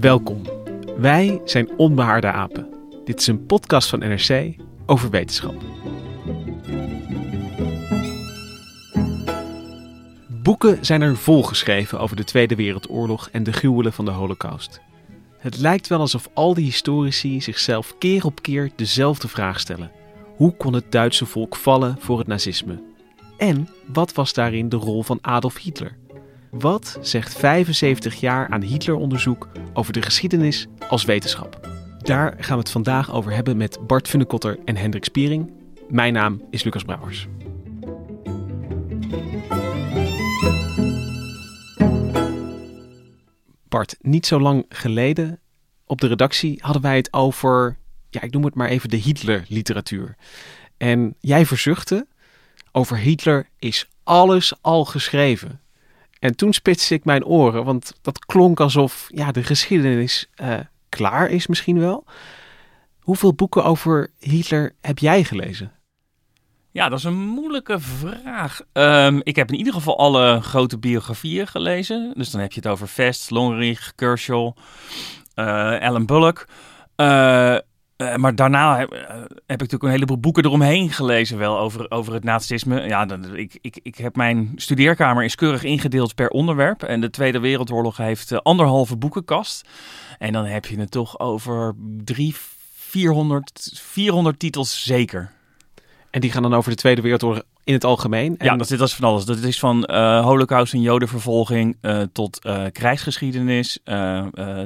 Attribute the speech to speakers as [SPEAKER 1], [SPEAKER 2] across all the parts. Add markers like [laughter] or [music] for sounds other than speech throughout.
[SPEAKER 1] Welkom. Wij zijn Onbehaarde Apen. Dit is een podcast van NRC over wetenschap. Boeken zijn er volgeschreven over de Tweede Wereldoorlog en de gruwelen van de Holocaust. Het lijkt wel alsof al die historici zichzelf keer op keer dezelfde vraag stellen: hoe kon het Duitse volk vallen voor het nazisme? En wat was daarin de rol van Adolf Hitler? Wat zegt 75 jaar aan Hitleronderzoek over de geschiedenis als wetenschap? Daar gaan we het vandaag over hebben met Bart Funnekotter en Hendrik Spiering. Mijn naam is Lucas Brouwers. Bart, niet zo lang geleden op de redactie hadden wij het over, ja, ik noem het maar even de Hitler-literatuur. En jij verzuchtte, over Hitler is alles al geschreven. En toen spitste ik mijn oren, want dat klonk alsof ja, de geschiedenis uh, klaar is misschien wel. Hoeveel boeken over Hitler heb jij gelezen?
[SPEAKER 2] Ja, dat is een moeilijke vraag. Um, ik heb in ieder geval alle grote biografieën gelezen. Dus dan heb je het over Vest, Longerich, Kershaw, uh, Alan Bullock. Uh, uh, maar daarna heb, heb, ik natuurlijk een heleboel boeken eromheen gelezen wel over, over het nazisme. Ja, ik, ik, ik heb mijn studeerkamer is keurig ingedeeld per onderwerp. En de Tweede Wereldoorlog heeft uh, anderhalve boekenkast. En dan heb je het toch over drie, 400, 400 titels zeker.
[SPEAKER 1] En die gaan dan over de Tweede Wereldoorlog in het algemeen?
[SPEAKER 2] En... Ja, dat, dat is van alles. Dat is van uh, holocaust en jodenvervolging uh, tot uh, krijgsgeschiedenis,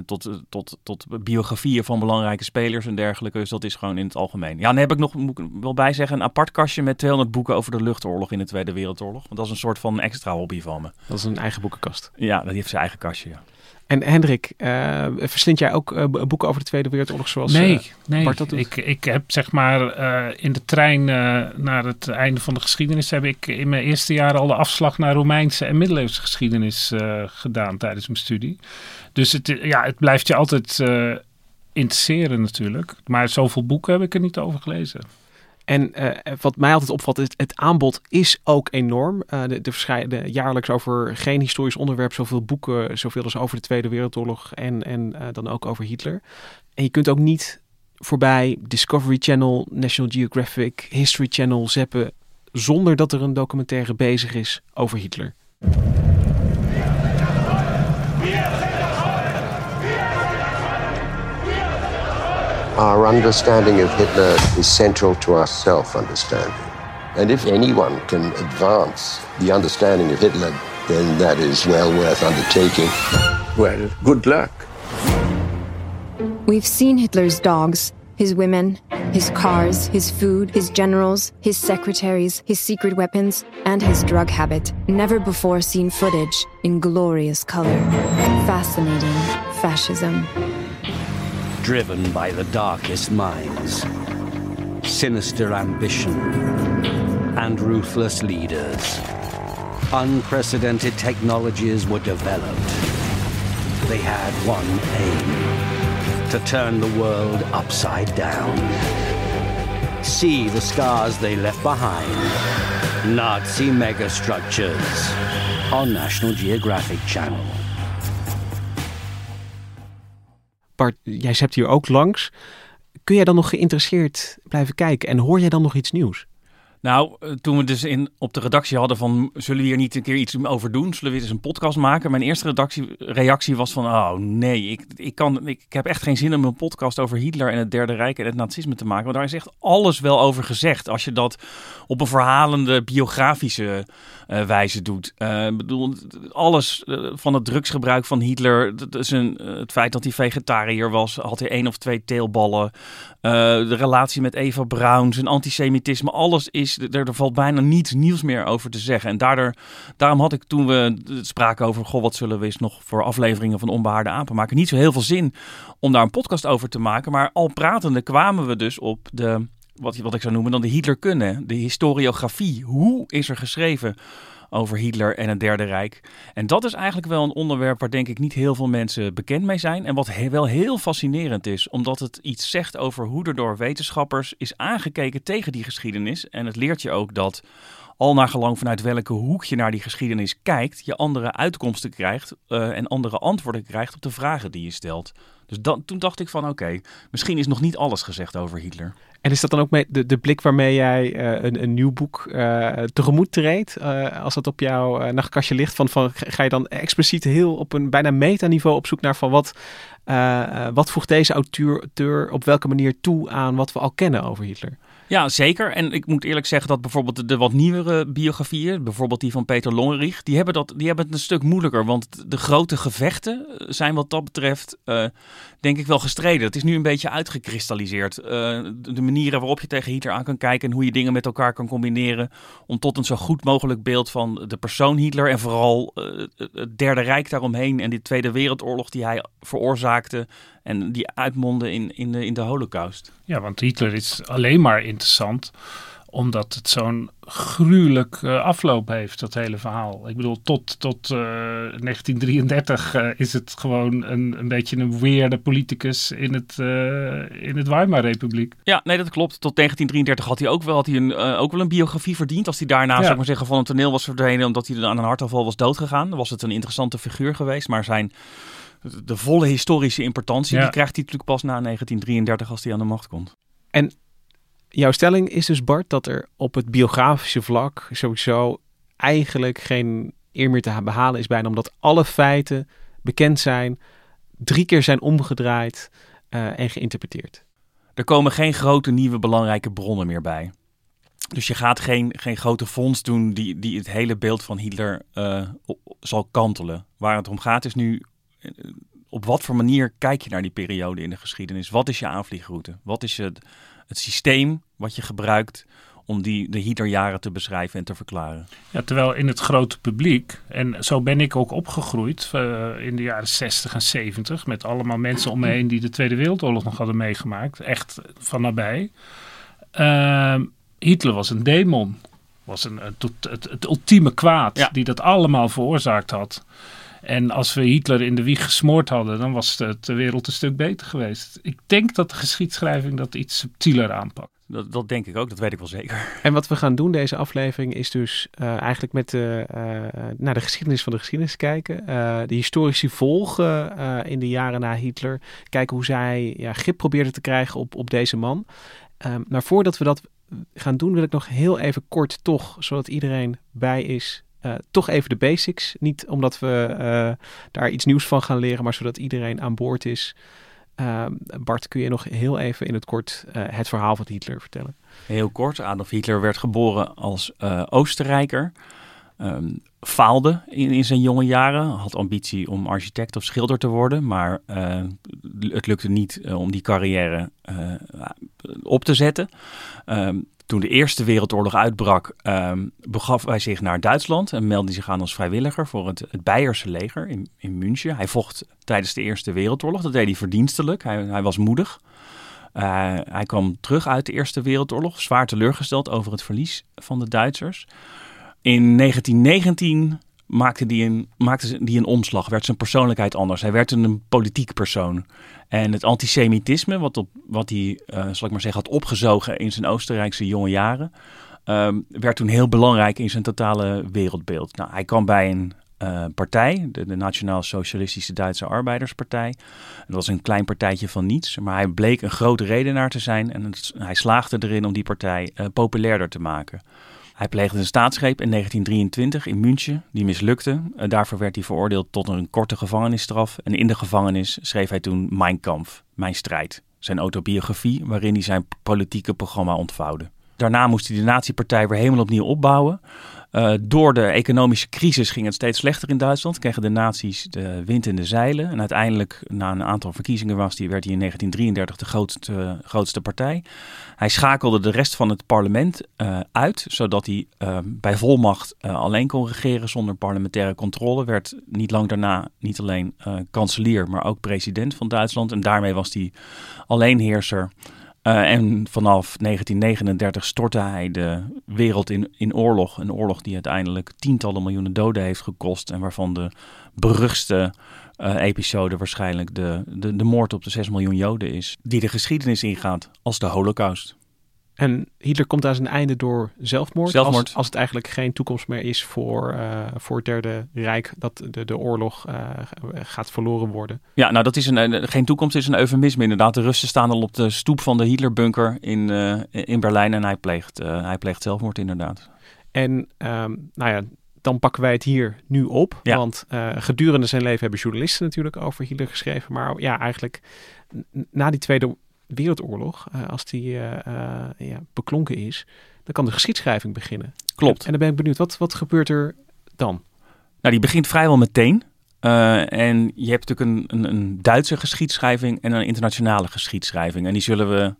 [SPEAKER 2] tot, tot, tot biografieën van belangrijke spelers en dergelijke. Dus dat is gewoon in het algemeen. Ja, dan heb ik nog, moet ik wel bij zeggen, een apart kastje met 200 boeken over de luchtoorlog in de Tweede Wereldoorlog. Want dat is een soort van extra hobby van me.
[SPEAKER 1] Dat is een eigen boekenkast?
[SPEAKER 2] Ja, dat heeft zijn eigen kastje, ja.
[SPEAKER 1] En Hendrik, uh, verslind jij ook uh, boeken over de Tweede Wereldoorlog zoals
[SPEAKER 3] nee,
[SPEAKER 1] uh,
[SPEAKER 3] nee.
[SPEAKER 1] Bart dat doet?
[SPEAKER 3] Ik, ik heb zeg maar in de trein naar het einde van de geschiedenis... heb ik in mijn eerste jaren al de afslag naar Romeinse en middeleeuwse geschiedenis gedaan tijdens mijn studie. Dus het, ja, het blijft je altijd interesseren natuurlijk. Maar zoveel boeken heb ik er niet over gelezen.
[SPEAKER 1] En uh, wat mij altijd opvalt, is het aanbod is ook enorm. Uh, de, de jaarlijks over geen historisch onderwerp, zoveel boeken, zoveel als over de Tweede Wereldoorlog en, en dan ook over Hitler. En je kunt ook niet voorbij Discovery Channel, National Geographic, History Channel zeppen zonder dat er een documentaire bezig is over Hitler.
[SPEAKER 4] Our understanding of Hitler is central to our self understanding. And if anyone can advance the understanding of Hitler, then that is well worth undertaking. Well, good luck.
[SPEAKER 5] We've seen Hitler's dogs, his women, his cars, his food, his generals, his secretaries, his secret weapons, and his drug habit. Never before seen footage in glorious color. Fascinating fascism
[SPEAKER 6] driven by the darkest minds, sinister ambition, and ruthless leaders. Unprecedented technologies were developed. They had one aim to turn the world upside down. See the scars they left behind Nazi megastructures on National Geographic Channel.
[SPEAKER 1] Jij hebt hier ook langs. Kun jij dan nog geïnteresseerd blijven kijken en hoor jij dan nog iets nieuws?
[SPEAKER 2] Nou, eh, toen we dus in, op de redactie hadden van... zullen we hier niet een keer iets over doen? Zullen we eens een podcast maken? Mijn eerste reactie was van... oh nee, ik, ik, kan, ik, heb echt geen zin om een podcast over Hitler en het Derde Rijk... en het nazisme te maken. Want daar is echt alles wel over gezegd. Als je dat op een verhalende, biografische uh, wijze doet. Uh, bedoel, alles van het drugsgebruik van Hitler... Het feit dat hij vegetariër was... had hij één of twee teelballen... de relatie met Eva Braun, zijn antisemitisme, alles is er, valt bijna niets nieuws meer over te zeggen. En daardoor, daarom had ik toen we spraken over, goh, wat zullen we eens nog voor afleveringen van Onbehaarde Apen maken, niet zo heel veel zin om daar een podcast over te maken. Maar al pratende kwamen we dus op de, wat, wat ik zou noemen dan de Hitlerkunde, de historiografie. Hoe is er geschreven? over Hitler en het Derde Rijk. En dat is eigenlijk wel een onderwerp waar denk ik niet heel veel mensen bekend mee zijn. En wat wel heel fascinerend is, omdat het iets zegt over hoe er door wetenschappers is aangekeken tegen die geschiedenis. En het leert je ook dat al naar gelang vanuit welke hoek je naar die geschiedenis kijkt, je andere uitkomsten krijgt uh, en andere antwoorden krijgt op de vragen die je stelt. Dus dan, toen dacht ik van oké, misschien is nog niet alles gezegd over Hitler.
[SPEAKER 1] En is dat dan ook mee de, de blik waarmee jij uh, een, een nieuw boek uh, tegemoet treedt? Uh, als dat op jouw nachtkastje ligt, van, van, ga je dan expliciet heel op een bijna metaniveau op zoek naar van wat, wat voegt deze auteur op welke manier toe aan wat we al kennen over Hitler?
[SPEAKER 2] Ja, zeker. En ik moet eerlijk zeggen dat bijvoorbeeld de wat nieuwere biografieën, bijvoorbeeld die van Peter Longerich, die hebben, dat, die hebben het een stuk moeilijker. Want de grote gevechten zijn wat dat betreft, uh, denk ik wel gestreden. Het is nu een beetje uitgekristalliseerd. Uh, de manieren waarop je tegen Hitler aan kan kijken en hoe je dingen met elkaar kan combineren. Om tot een zo goed mogelijk beeld van de persoon Hitler en vooral het Derde Rijk daaromheen en die Tweede Wereldoorlog die hij veroorzaakte en die uitmonden in, in, de, in de holocaust.
[SPEAKER 3] Ja, want Hitler is alleen maar interessant omdat het zo'n gruwelijk uh, afloop heeft, dat hele verhaal. Ik bedoel, tot, tot uh, 1933 uh, is het gewoon een, een beetje een weerde politicus in het, in het Weimar-republiek.
[SPEAKER 2] Ja, nee, dat klopt. Tot 1933 had hij ook wel, had hij een, ook wel een biografie verdiend. Als hij daarna, ja. zou ik maar zeggen, van een toneel was verdwenen omdat hij aan een hartaanval was doodgegaan. Dan was het een interessante figuur geweest, maar zijn de volle historische importantie, ja. die krijgt hij natuurlijk pas na 1933 als hij aan de macht komt.
[SPEAKER 1] En jouw stelling is dus, Bart, dat er op het biografische vlak sowieso eigenlijk geen eer meer te behalen is bijna, omdat alle feiten bekend zijn, drie keer zijn omgedraaid uh, en geïnterpreteerd.
[SPEAKER 2] Er komen geen grote nieuwe belangrijke bronnen meer bij. Dus je gaat geen, geen grote fonds doen die, die het hele beeld van Hitler uh, zal kantelen. Waar het om gaat is nu op wat voor manier kijk je naar die periode in de geschiedenis? Wat is je aanvliegroute? Wat is het, het systeem wat je gebruikt om die, de Hitlerjaren te beschrijven en te verklaren?
[SPEAKER 3] Ja, terwijl in het grote publiek, en zo ben ik ook opgegroeid uh, in de jaren 60 en 70, met allemaal mensen om me heen die de Tweede Wereldoorlog nog hadden meegemaakt, echt van nabij. Uh, Hitler was een demon, was een, het, het, het ultieme kwaad ja. die dat allemaal veroorzaakt had. En als we Hitler in de wieg gesmoord hadden, dan was de, de wereld een stuk beter geweest. Ik denk dat de geschiedschrijving dat iets subtieler aanpakt.
[SPEAKER 2] Dat, dat, denk ik ook, dat weet ik wel zeker.
[SPEAKER 1] En wat we gaan doen deze aflevering is dus uh, eigenlijk met de, uh, naar de geschiedenis van de geschiedenis kijken. Uh, de historici volgen in de jaren na Hitler. Kijken hoe zij ja, grip probeerden te krijgen op, op deze man. maar voordat we dat gaan doen wil ik nog heel even kort toch, zodat iedereen bij is, uh, toch even de basics. Niet omdat we uh, daar iets nieuws van gaan leren, maar zodat iedereen aan boord is. Uh, Bart, kun je nog heel even in het kort het verhaal van Hitler vertellen?
[SPEAKER 2] Heel kort. Adolf Hitler werd geboren als Oostenrijker. Um, faalde in, zijn jonge jaren. Had ambitie om architect of schilder te worden. Maar het lukte niet om die carrière op te zetten. Um, toen de Eerste Wereldoorlog uitbrak, um, begaf hij zich naar Duitsland en meldde zich aan als vrijwilliger voor het, het Beierse leger in, in München. Hij vocht tijdens de Eerste Wereldoorlog, dat deed hij verdienstelijk, hij, hij was moedig. Uh, hij kwam terug uit de Eerste Wereldoorlog, zwaar teleurgesteld over het verlies van de Duitsers. In 1919 maakte die een, maakte die een omslag, werd zijn persoonlijkheid anders. Hij werd een politiek persoon. En het antisemitisme, wat, op, wat hij, uh, zal ik maar zeggen, had opgezogen in zijn Oostenrijkse jonge jaren, um, werd toen heel belangrijk in zijn totale wereldbeeld. Nou, hij kwam bij een eh, partij, de, Nationaal Socialistische Duitse Arbeiderspartij. Dat was een klein partijtje van niets, maar hij bleek een grote redenaar te zijn en hij slaagde erin om die partij eh, populairder te maken. Hij pleegde een staatsgreep in 1923 in München, die mislukte. Eh, daarvoor werd hij veroordeeld tot een korte gevangenisstraf. En in de gevangenis schreef hij toen Mein Kampf, Mijn Strijd. Zijn autobiografie, waarin hij zijn politieke programma ontvouwde. Daarna moest hij de nazi-partij weer helemaal opnieuw opbouwen. Eh, door de economische crisis ging het steeds slechter in Duitsland. Kregen de nazi's de wind in de zeilen. En uiteindelijk, na een aantal verkiezingen, was die, werd hij in 1933 de grootste, grootste partij. Hij schakelde de rest van het parlement eh, uit, zodat hij eh, bij volmacht alleen kon regeren zonder parlementaire controle. Werd niet lang daarna niet alleen kanselier, maar ook president van Duitsland. En daarmee was hij alleenheerser. Eh, en vanaf 1939 stortte hij de wereld in, in oorlog. Een oorlog die uiteindelijk tientallen miljoenen doden heeft gekost. En waarvan de beruchtste eh, episode waarschijnlijk de, de, de moord op de 6 miljoen Joden is. Die de geschiedenis ingaat als de Holocaust.
[SPEAKER 1] En Hitler komt aan zijn einde door zelfmoord.
[SPEAKER 2] Zelfmoord.
[SPEAKER 1] Als, als het eigenlijk geen toekomst meer is voor, eh, voor het Derde Rijk, dat de, de oorlog eh, gaat verloren worden.
[SPEAKER 2] Ja, nou dat is een, een- geen toekomst, is een eufemisme inderdaad. De Russen staan al op de stoep van de Hitlerbunker in, eh, in Berlijn en hij pleegt, hij pleegt zelfmoord inderdaad.
[SPEAKER 1] En ehm, nou ja, dan pakken wij het hier nu op.
[SPEAKER 2] Ja.
[SPEAKER 1] Want gedurende zijn leven hebben journalisten natuurlijk over Hitler geschreven. Maar ja, eigenlijk na die Tweede Wereldoorlog, eh, als die eh, eh, ja, beklonken is, dan kan de geschiedschrijving beginnen.
[SPEAKER 2] Klopt.
[SPEAKER 1] En, dan ben ik benieuwd, wat, wat gebeurt er dan?
[SPEAKER 2] Nou, die begint vrijwel meteen. En je hebt natuurlijk een, een, een Duitse geschiedschrijving en een internationale geschiedschrijving. En die zullen we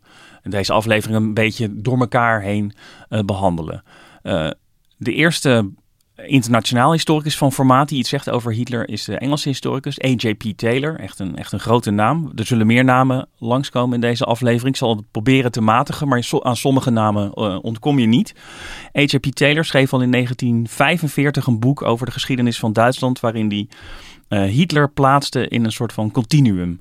[SPEAKER 2] in deze aflevering een beetje door elkaar heen eh, behandelen. Eh, de eerste internationaal historicus van formaat die iets zegt over Hitler is de Engelse historicus A.J.P. Taylor. Echt een, echt een grote naam. Er zullen meer namen langskomen in deze aflevering. Ik zal het proberen te matigen, maar aan sommige namen eh, ontkom je niet. A.J.P. Taylor schreef al in 1945 een boek over de geschiedenis van Duitsland, waarin hij eh, Hitler plaatste in een soort van continuum.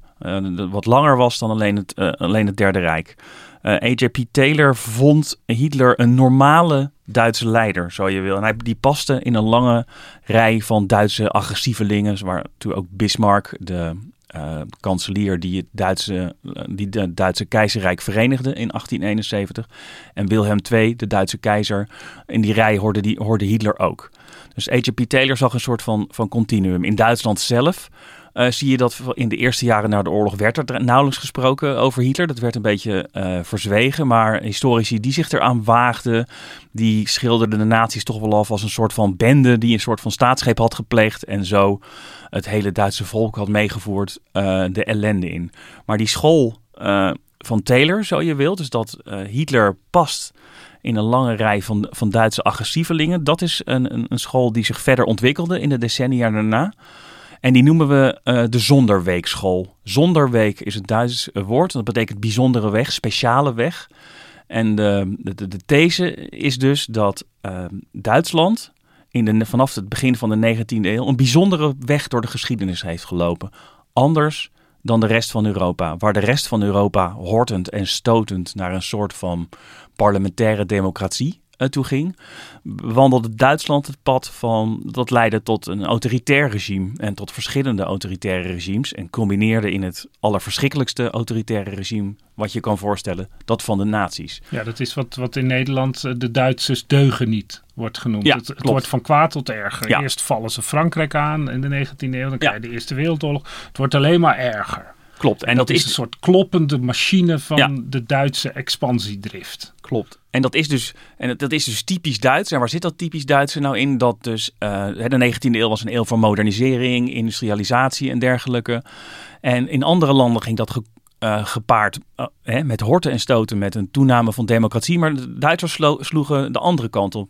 [SPEAKER 2] dat wat langer was dan alleen het, alleen het Derde Rijk. Eh, A.J.P. Taylor vond Hitler een normale Duitse leider, zo je wil. En hij, die paste in een lange rij van Duitse agressievelingen, waar toen ook Bismarck, de eh, kanselier die het Duitse, eh, die de Duitse keizerrijk verenigde in 1871. En Wilhelm II, de Duitse keizer, in die rij hoorde, die, hoorde Hitler ook. Dus A.J.P. Taylor zag een soort van, van continuum. In Duitsland zelf eh, zie je dat in de eerste jaren na de oorlog werd er nauwelijks gesproken over Hitler. Dat werd een beetje eh, verzwegen. Maar historici die zich eraan waagden, die schilderden de nazi's toch wel af als een soort van bende die een soort van staatsgreep had gepleegd. En zo het hele Duitse volk had meegevoerd eh, de ellende in. Maar die school van Taylor, zo je wilt, dus dat Hitler past in een lange rij van, van Duitse agressievelingen. Dat is een, een, een school die zich verder ontwikkelde in de decennia daarna. En die noemen we eh, de Zonderweekschool. Zonderweek is een Duits eh, woord. Dat betekent bijzondere weg, speciale weg. En de, de, de these is dus dat eh, Duitsland in de, vanaf het begin van de 19e eeuw een bijzondere weg door de geschiedenis heeft gelopen. Anders dan de rest van Europa. Waar de rest van Europa hortend en stotend naar een soort van parlementaire democratie toe ging, wandelde Duitsland het pad van dat leidde tot een autoritair regime en tot verschillende autoritaire regimes en combineerde in het allerverschrikkelijkste autoritaire regime wat je kan voorstellen, dat van de nazi's.
[SPEAKER 3] Ja, dat is wat, wat in Nederland eh, de Duitsers deugen niet wordt genoemd.
[SPEAKER 2] Ja,
[SPEAKER 3] het, wordt van kwaad tot erger.
[SPEAKER 2] Ja.
[SPEAKER 3] Eerst vallen ze Frankrijk aan in de 19e eeuw, dan krijg je de Eerste Wereldoorlog. Het wordt alleen maar erger.
[SPEAKER 2] Klopt. En
[SPEAKER 3] En
[SPEAKER 2] dat,
[SPEAKER 3] dat is een soort kloppende machine van
[SPEAKER 2] Ja.
[SPEAKER 3] de Duitse expansiedrift.
[SPEAKER 2] Klopt. En dat is dus, en dat- dat is dus typisch Duits. En waar zit dat typisch Duitse nou in? Dat dus eh, de 19e eeuw was een eeuw van modernisering, industrialisatie en dergelijke. En in andere landen ging dat eh, gepaard eh, hè, met horten en stoten, met een toename van democratie. Maar de Duitsers slo- sloegen de andere kant op.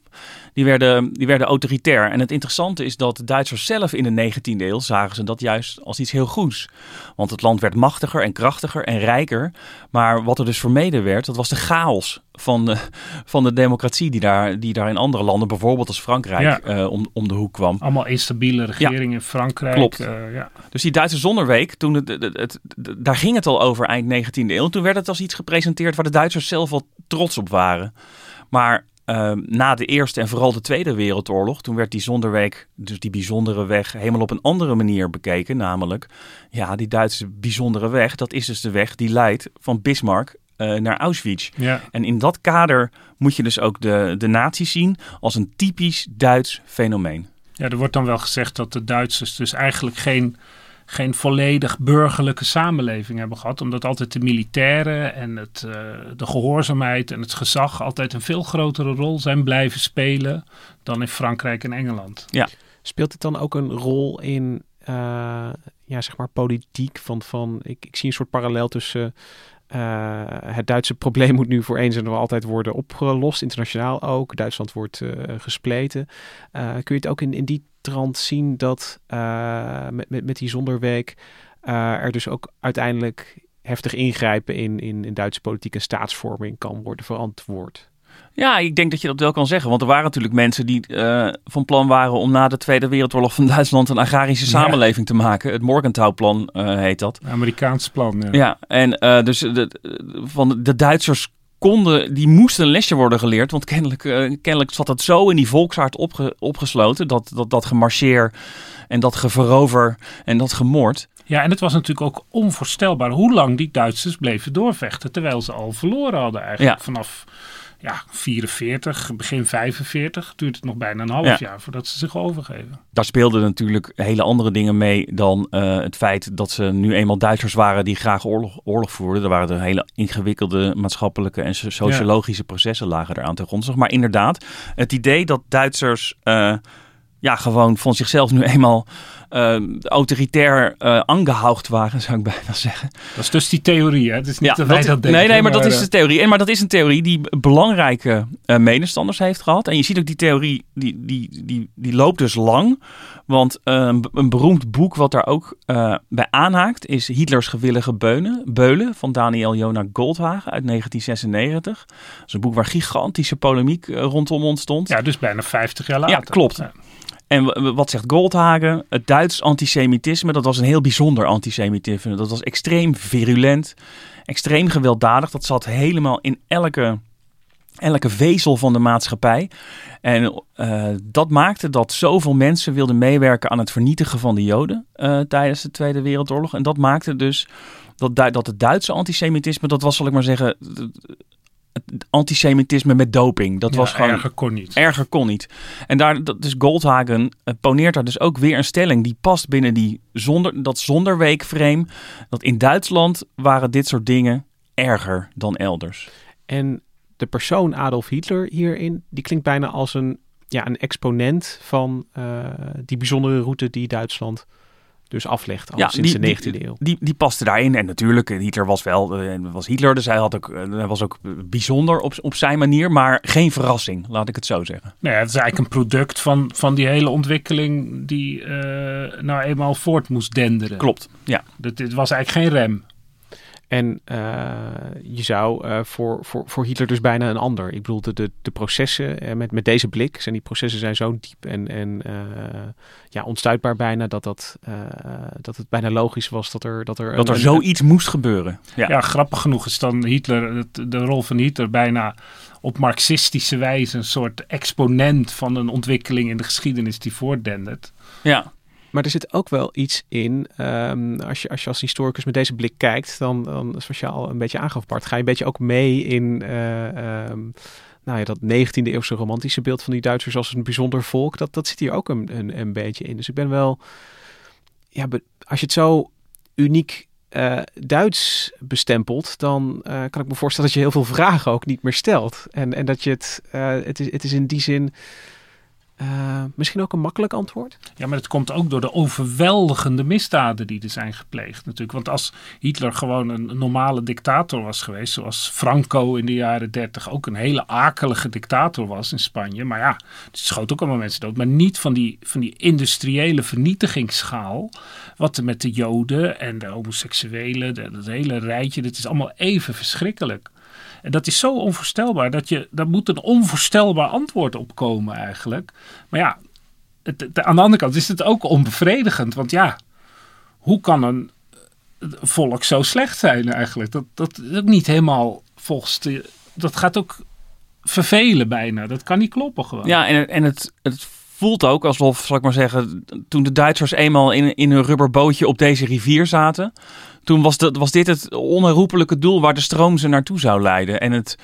[SPEAKER 2] Die werden, die werden autoritair. En het interessante is dat de Duitsers zelf in de 19e eeuw zagen ze dat juist als iets heel goeds. Want het land werd machtiger en krachtiger en rijker. Maar wat er dus vermeden werd, dat was de chaos van de, van de democratie die daar, die daar in andere landen, bijvoorbeeld als Frankrijk,
[SPEAKER 3] Ja.
[SPEAKER 2] eh, om, om de hoek kwam.
[SPEAKER 3] Allemaal instabiele regering in Frankrijk.
[SPEAKER 2] Klopt.
[SPEAKER 3] eh, ja.
[SPEAKER 2] Dus die Duitse zonderweek, toen het, het, daar ging het al over eind 19e eeuw. Toen werd het als iets gepresenteerd waar de Duitsers zelf wel trots op waren. Maar ehm, na de Eerste en vooral de Tweede Wereldoorlog, toen werd die Zonderweg, dus die bijzondere weg, helemaal op een andere manier bekeken. Namelijk, ja, die Duitse bijzondere weg, dat is dus de weg die leidt van Bismarck eh, naar Auschwitz.
[SPEAKER 3] Ja.
[SPEAKER 2] En in dat kader moet je dus ook de, de nazi zien als een typisch Duits fenomeen.
[SPEAKER 3] Ja, er wordt dan wel gezegd dat de Duitsers dus eigenlijk geen, geen volledig burgerlijke samenleving hebben gehad. Omdat altijd de militairen en het, eh, de gehoorzaamheid en het gezag altijd een veel grotere rol zijn blijven spelen dan in Frankrijk en Engeland.
[SPEAKER 1] Speelt het dan ook een rol in eh, ja, zeg maar politiek? Van, van, ik, ik zie een soort parallel tussen eh, het Duitse probleem moet nu voor eens en altijd worden opgelost, internationaal ook. Duitsland wordt eh, gespleten. Eh, kun je het ook in, in die trant zien dat met, met, met die zonderweek er dus ook uiteindelijk heftig ingrijpen in, in, Duitse politiek en staatsvorming kan worden verantwoord?
[SPEAKER 2] Ja, ik denk dat je dat wel kan zeggen. Want er waren natuurlijk mensen die eh, van plan waren om na de Tweede Wereldoorlog van [laughs] Duitsland een agrarische
[SPEAKER 3] Ja.
[SPEAKER 2] samenleving te maken. Het Morgenthau-plan eh, heet dat.
[SPEAKER 3] Amerikaans plan. Ja.
[SPEAKER 2] Ja, en eh, dus de, van de Duitsers konden, die moesten een lesje worden geleerd. Want kennelijk, kennelijk zat het zo in die volksaard opge, opgesloten. Dat, dat, dat gemarcheer en dat geverover en dat gemoord.
[SPEAKER 3] Ja, en het was natuurlijk ook onvoorstelbaar hoe lang die Duitsers bleven doorvechten. Terwijl ze al verloren hadden eigenlijk.
[SPEAKER 2] Ja.
[SPEAKER 3] Vanaf ja, 44, begin 45 duurt het nog bijna een half
[SPEAKER 2] Ja.
[SPEAKER 3] jaar voordat ze zich overgeven.
[SPEAKER 2] Daar speelden natuurlijk hele andere dingen mee dan eh, het feit dat ze nu eenmaal Duitsers waren die graag oorlog, oorlog voerden. Er waren er hele ingewikkelde maatschappelijke en so- sociologische processen lagen eraan ten grondslag. Maar inderdaad, het idee dat Duitsers eh, ja, gewoon van zichzelf nu eenmaal eh, autoritair eh angehaucht waren, zou ik bijna zeggen.
[SPEAKER 3] Dat is dus die theorie, hè? Het is niet
[SPEAKER 2] Ja,
[SPEAKER 3] dat wij
[SPEAKER 2] dat-
[SPEAKER 3] dat denken.
[SPEAKER 2] nee, nee, maar dat is
[SPEAKER 3] eh,
[SPEAKER 2] de theorie. En maar dat is een theorie die belangrijke eh, medestanders heeft gehad. En je ziet ook die theorie, die, die, die, die loopt dus lang. Want eh, een, een beroemd boek wat daar ook eh, bij aanhaakt is Hitlers gewillige beunen, beulen van Daniel Jona Goldhagen uit 1996. Dat is een boek waar gigantische polemiek eh, rondom ontstond.
[SPEAKER 3] Ja, dus bijna 50 jaar later.
[SPEAKER 2] Ja, klopt. En wat zegt Goldhagen? Het Duits antisemitisme, dat was een heel bijzonder antisemitisme. Dat was extreem virulent, extreem gewelddadig. Dat zat helemaal in elke, elke vezel van de maatschappij. En eh, dat maakte dat zoveel mensen wilden meewerken aan het vernietigen van de Joden eh, tijdens de Tweede Wereldoorlog. En dat maakte dus dat, dat het Duitse antisemitisme, dat was, zal ik maar zeggen, antisemitisme met doping. Dat
[SPEAKER 3] Ja,
[SPEAKER 2] was gewoon
[SPEAKER 3] erger kon niet.
[SPEAKER 2] Erger kon niet. En daar, dat, dus Goldhagen eh, poneert daar dus ook weer een stelling die past binnen die zonder, dat zonderweekframe. Dat in Duitsland waren dit soort dingen erger dan elders.
[SPEAKER 1] En de persoon Adolf Hitler hierin, die klinkt bijna als een, ja, een exponent van eh, die bijzondere route die Duitsland dus aflegt al sinds
[SPEAKER 2] die,
[SPEAKER 1] de 19e
[SPEAKER 2] die,
[SPEAKER 1] eeuw.
[SPEAKER 2] Die, die paste daarin. En natuurlijk, eh, Hitler was wel eh, was Hitler, dus hij, had ook, eh, hij was ook bijzonder op, op zijn manier, maar geen verrassing, laat ik het zo zeggen.
[SPEAKER 3] Nou ja, het is eigenlijk een product van, van die hele ontwikkeling die eh, nou eenmaal voort moest denderen.
[SPEAKER 2] Klopt, ja.
[SPEAKER 3] Dit was eigenlijk geen rem.
[SPEAKER 1] En eh, je zou eh, voor, voor, voor Hitler dus bijna een ander. Ik bedoel, de, de, de processen eh, met, met deze blik, zijn die processen zijn zo diep en, en eh, ja, onstuitbaar bijna, dat, dat, eh, dat het bijna logisch was dat er... Dat er,
[SPEAKER 2] Dat er
[SPEAKER 1] een-
[SPEAKER 2] zoiets moest gebeuren. Ja.
[SPEAKER 3] Ja. grappig genoeg is dan Hitler, het- de rol van Hitler bijna op marxistische wijze een soort exponent van een ontwikkeling in de geschiedenis die voortdendert.
[SPEAKER 2] ja.
[SPEAKER 1] Maar er zit ook wel iets in, ehm, als, je, als je historicus met deze blik kijkt, dan, dan zoals je al een beetje aangaf Bart, ga je een beetje ook mee in eh, ehm, nou ja, dat 19e eeuwse romantische beeld van die Duitsers als een bijzonder volk. Dat, dat zit hier ook een, een, een beetje in. Dus ik ben wel, ja, als je het zo uniek eh, Duits bestempelt, dan eh, kan ik me voorstellen dat je heel veel vragen ook niet meer stelt. En, en dat je het, het, is, het is in die zin eh, misschien ook een makkelijk antwoord.
[SPEAKER 3] Ja, maar het komt ook door de overweldigende misdaden die er zijn gepleegd natuurlijk. Want als Hitler gewoon een normale dictator was geweest, zoals Franco in de jaren dertig ook een hele akelige dictator was in Spanje. Maar ja, het schoot ook allemaal mensen dood. Maar niet van die, van die industriële vernietigingsschaal. Wat er met de Joden en de homoseksuelen, dat hele rijtje, dat is allemaal even verschrikkelijk. En dat is zo onvoorstelbaar dat je, daar moet een onvoorstelbaar antwoord op komen eigenlijk. Maar ja, aan de andere kant is het ook onbevredigend. Want ja, hoe kan een eh, volk zo slecht zijn eigenlijk? Dat, dat is ook niet helemaal volgens de... Dat gaat ook vervelen bijna. Dat kan niet kloppen gewoon.
[SPEAKER 2] Ja, en, en het, het voelt ook alsof, zal ik maar zeggen, toen de Duitsers eenmaal in, in hun rubberbootje op deze rivier zaten, toen was, dat, was dit het onherroepelijke doel waar de stroom ze naartoe zou leiden. En het,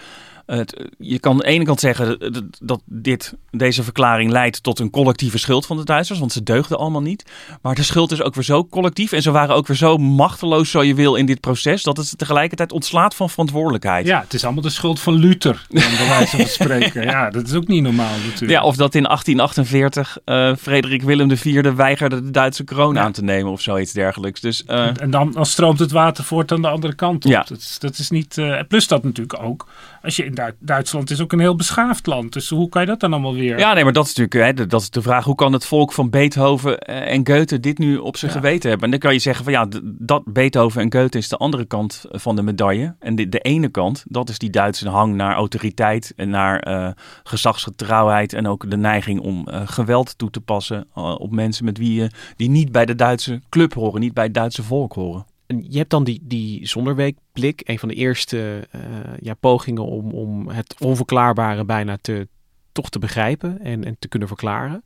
[SPEAKER 2] het, je kan aan de ene kant zeggen dat dit, deze verklaring leidt tot een collectieve schuld van de Duitsers, want ze deugden allemaal niet. Maar de schuld is ook weer zo collectief en ze waren ook weer zo machteloos, zo je wil, in dit proces, dat het tegelijkertijd ontslaat van verantwoordelijkheid.
[SPEAKER 3] Ja, het is allemaal de schuld van Luther, om bij [laughs] wijze van spreken. Ja, dat is ook niet normaal natuurlijk.
[SPEAKER 2] Ja, of dat in 1848 uh, Frederik Willem IV weigerde de Duitse kroon ja. aan te nemen of zoiets dergelijks. Dus, uh,
[SPEAKER 3] en dan, dan stroomt het water voort aan de andere kant op. Ja. Dat, is, dat is niet, uh, plus dat natuurlijk ook, als je in Duitsland is ook een heel beschaafd land. Dus hoe kan je dat dan allemaal weer?
[SPEAKER 2] Ja, nee, maar dat is natuurlijk hè, dat is de vraag. Hoe kan het volk van Beethoven en Goethe dit nu op zijn ja. geweten hebben? En dan kan je zeggen van ja, dat Beethoven en Goethe is de andere kant van de medaille. En de, de ene kant, dat is die Duitse hang naar autoriteit en naar uh, gezagsgetrouwheid. En ook de neiging om uh, geweld toe te passen uh, op mensen met wie je die niet bij de Duitse club horen, niet bij het Duitse volk horen.
[SPEAKER 1] Je hebt dan die, die zonderweekblik, een van de eerste uh, ja, pogingen om, om het onverklaarbare bijna te, toch te begrijpen en, en te kunnen verklaren.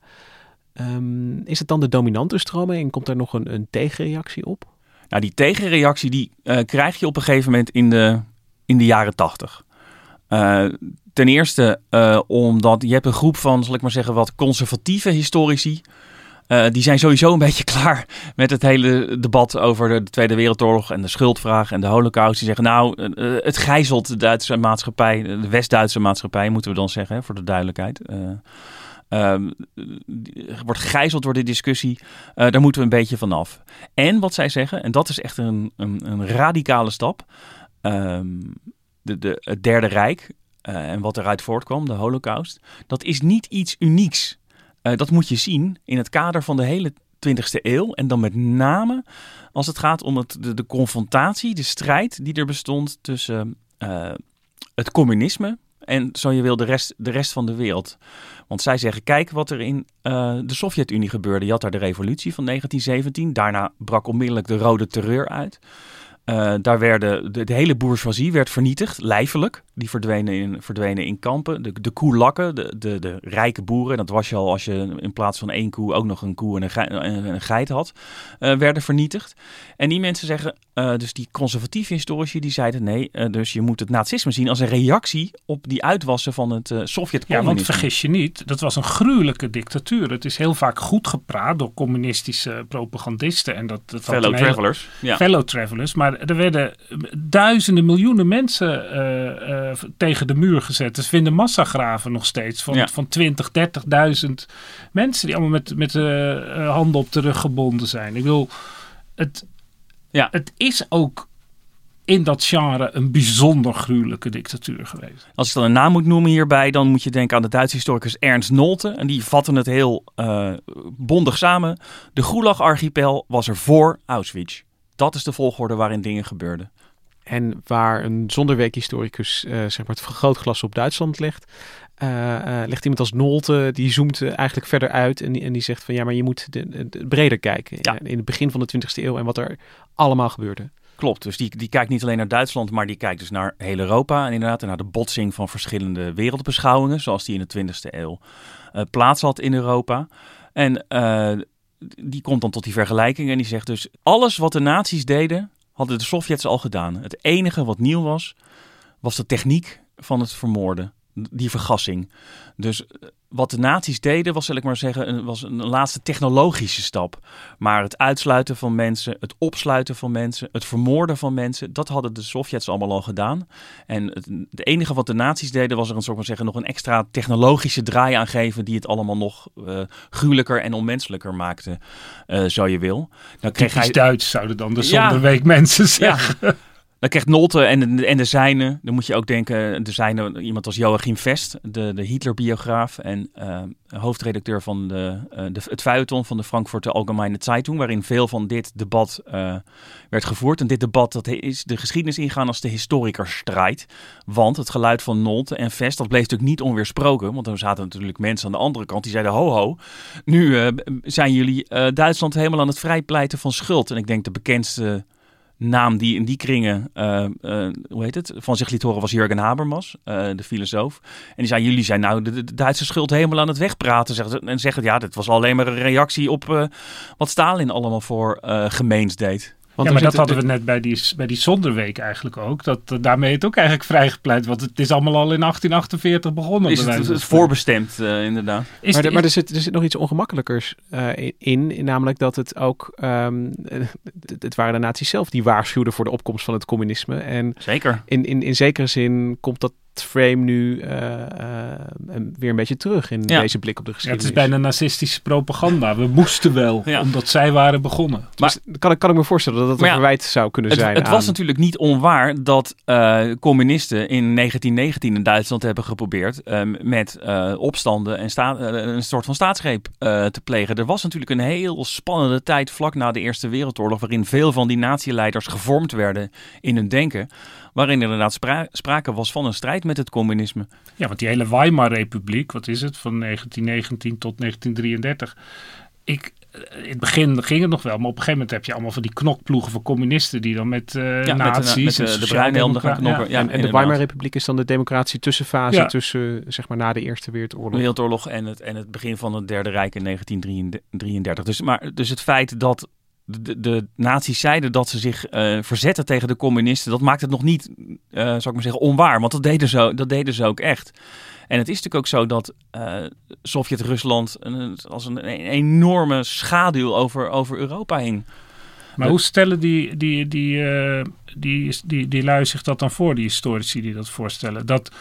[SPEAKER 1] Um, is het dan de dominante stroming en komt er nog een, een tegenreactie op?
[SPEAKER 2] Nou, die tegenreactie die uh, krijg je op een gegeven moment in de, in de jaren tachtig. Uh, ten eerste omdat je hebt een groep van, zal ik maar zeggen, wat conservatieve historici. Uh, die zijn sowieso een [laughs] beetje klaar met het hele debat over de Tweede Wereldoorlog en de schuldvraag en de Holocaust. Die zeggen, nou, uh, het gijzelt de Duitse maatschappij, de West-Duitse maatschappij, moeten we dan zeggen, voor de duidelijkheid. Uh, wordt gegijzeld door de discussie. daar moeten we een beetje vanaf. En wat zij zeggen, en dat is echt een, een, een radicale stap. Um, de, de, het Derde Rijk en wat eruit voortkwam, de Holocaust, dat is niet iets unieks. Uh, dat moet je zien in het kader van de hele 20e eeuw. En dan met name als het gaat om het, de, confrontatie, de strijd die er bestond tussen uh, het communisme en, zo je wil, de rest, de rest van de wereld. Want zij zeggen, kijk wat er in uh, de Sovjet-Unie gebeurde. Je had daar de revolutie van 1917. Daarna brak onmiddellijk de rode terreur uit. Uh, daar werden de, hele bourgeoisie werd vernietigd, lijfelijk. Die verdwenen in, verdwenen in kampen. De, de koelakken, de, de, de rijke boeren, dat was je al als je in plaats van één koe ook nog een koe en een, geit, een geit had, uh, werden vernietigd. En die mensen zeggen, uh, dus die conservatieve historici, die zeiden nee, dus je moet het nazisme zien als een reactie op die uitwassen van het Sovjet-communisme.
[SPEAKER 3] Ja, want vergis je niet, dat was een gruwelijke dictatuur. Het is heel vaak goed gepraat door communistische propagandisten. En dat, dat
[SPEAKER 2] fellow travelers.
[SPEAKER 3] Hele, ja. Fellow travelers, maar er werden duizenden, miljoenen mensen tegen de muur gezet. Dus vinden massagraven nog steeds van, ja. van 20, 30.000 mensen die allemaal met, met uh, handen op de rug gebonden zijn. Ik wil, het, ja. het is ook in dat genre een bijzonder gruwelijke dictatuur geweest.
[SPEAKER 2] Als ik dan een naam moet noemen hierbij, dan moet je denken aan de Duitse historicus Ernst Nolte. En die vatten het heel uh, bondig samen. De Gulag-archipel was er voor Auschwitz. Dat is de volgorde waarin dingen gebeurden.
[SPEAKER 1] En waar een zonderweekhistoricus uh, zeg maar het vergrootglas op Duitsland legt, uh, uh, legt iemand als Nolte, die zoomt eigenlijk verder uit en, en die zegt van ja, maar je moet de, de breder kijken. Ja. In het begin van de 20e eeuw en wat er allemaal gebeurde.
[SPEAKER 2] Klopt, dus die, die kijkt niet alleen naar Duitsland, maar die kijkt dus naar heel Europa en inderdaad naar de botsing van verschillende wereldbeschouwingen, zoals die in de 20e eeuw plaats had in Europa. En die komt dan tot die vergelijking en die zegt dus: alles wat de nazi's deden, hadden de Sovjets al gedaan. Het enige wat nieuw was, was de techniek van het vermoorden, die vergassing. Dus wat de nazi's deden, was, zal ik maar zeggen, een, was een laatste technologische stap. Maar het uitsluiten van mensen, het opsluiten van mensen, het vermoorden van mensen, dat hadden de Sovjets allemaal al gedaan. En het, het enige wat de nazi's deden, was er een soort van zeggen, nog een extra technologische draai aan geven, die het allemaal nog uh, gruwelijker en onmenselijker maakte, uh, zo je wil.
[SPEAKER 3] Dan kreeg hij... Duits zouden dan de ja, mensen zeggen.
[SPEAKER 2] Ja. Dan krijgt Nolte en de, en de zijne, dan moet je ook denken, de zijne, iemand als Joachim Vest, de, de Hitler-biograaf en uh, hoofdredacteur van de, uh, de, het feuilleton van de Frankfurter Allgemeine Zeitung, waarin veel van dit debat uh, werd gevoerd. En dit debat dat is de geschiedenis ingaan als de historikerstrijd. Want het geluid van Nolte en Vest, dat bleef natuurlijk niet onweersproken, want er zaten natuurlijk mensen aan de andere kant die zeiden, ho ho, nu zijn jullie Duitsland helemaal aan het vrijpleiten van schuld. En ik denk de bekendste naam die in die kringen, uh, uh, hoe heet het, van zich liet horen was Jurgen Habermas, uh, de filosoof. En die zei, jullie zijn nou de, de, Duitse schuld helemaal aan het wegpraten. Zegt, en zeggen, ja, dit was alleen maar een reactie op wat Stalin allemaal voor gemeens deed.
[SPEAKER 3] Want ja, maar dat hadden we net bij die, bij die zonderweek eigenlijk ook. Dat, uh, daarmee het ook eigenlijk vrijgepleit. Want het is allemaal al in 1848 begonnen.
[SPEAKER 2] Is het, het voorbestemd, uh, inderdaad.
[SPEAKER 1] Is maar, maar er, zit, er zit nog iets ongemakkelijkers uh, in, in, Namelijk dat het ook... Um, [laughs] het, het, waren de nazi's zelf die waarschuwden voor de opkomst van het communisme. En
[SPEAKER 2] Zeker.
[SPEAKER 1] In, in, in zekere zin komt dat frame nu uh, weer een beetje terug in deze blik op de geschiedenis.
[SPEAKER 3] Ja, het is bijna nazistische propaganda. We moesten wel, omdat zij waren begonnen.
[SPEAKER 1] Maar dus kan, ik, kan ik me voorstellen dat dat een verwijt zou kunnen
[SPEAKER 2] het,
[SPEAKER 1] zijn.
[SPEAKER 2] Het was natuurlijk niet onwaar dat uh, communisten in 1919 in Duitsland hebben geprobeerd met opstanden en sta, een soort van staatsgreep te plegen. Er was natuurlijk een heel spannende tijd vlak na de Eerste Wereldoorlog, waarin veel van die natieleiders gevormd werden in hun denken waarin inderdaad spra sprake was van een strijd met het communisme.
[SPEAKER 3] Ja, want die hele Weimar-republiek, wat is het, van 1919 tot 1933. Ik, in het begin ging het nog wel, maar op een gegeven moment heb je allemaal van die knokploegen van communisten die dan met uh, ja, nazi's...
[SPEAKER 2] Met, de, de bruine gaan knokken. Ja.
[SPEAKER 1] en, en de Weimar-republiek is dan de democratische tussenfase ja. tussen, zeg maar, na de Eerste Wereldoorlog.
[SPEAKER 2] Wereldoorlog en het, en het begin van het Derde Rijk in 1933. Dus, maar, dus het feit dat de, de nazi's zeiden dat ze zich uh, verzetten tegen de communisten, dat maakt het nog niet, uh, zou ik maar zeggen, onwaar. Want dat deden ze, dat deden ze ook echt. En het is natuurlijk ook zo dat uh, Sovjet-Rusland als een, een, enorme schaduw over, over Europa hing.
[SPEAKER 3] Maar hoe stellen die, die, die, die, die, die lui zich dat dan voor, die historici die dat voorstellen? Dat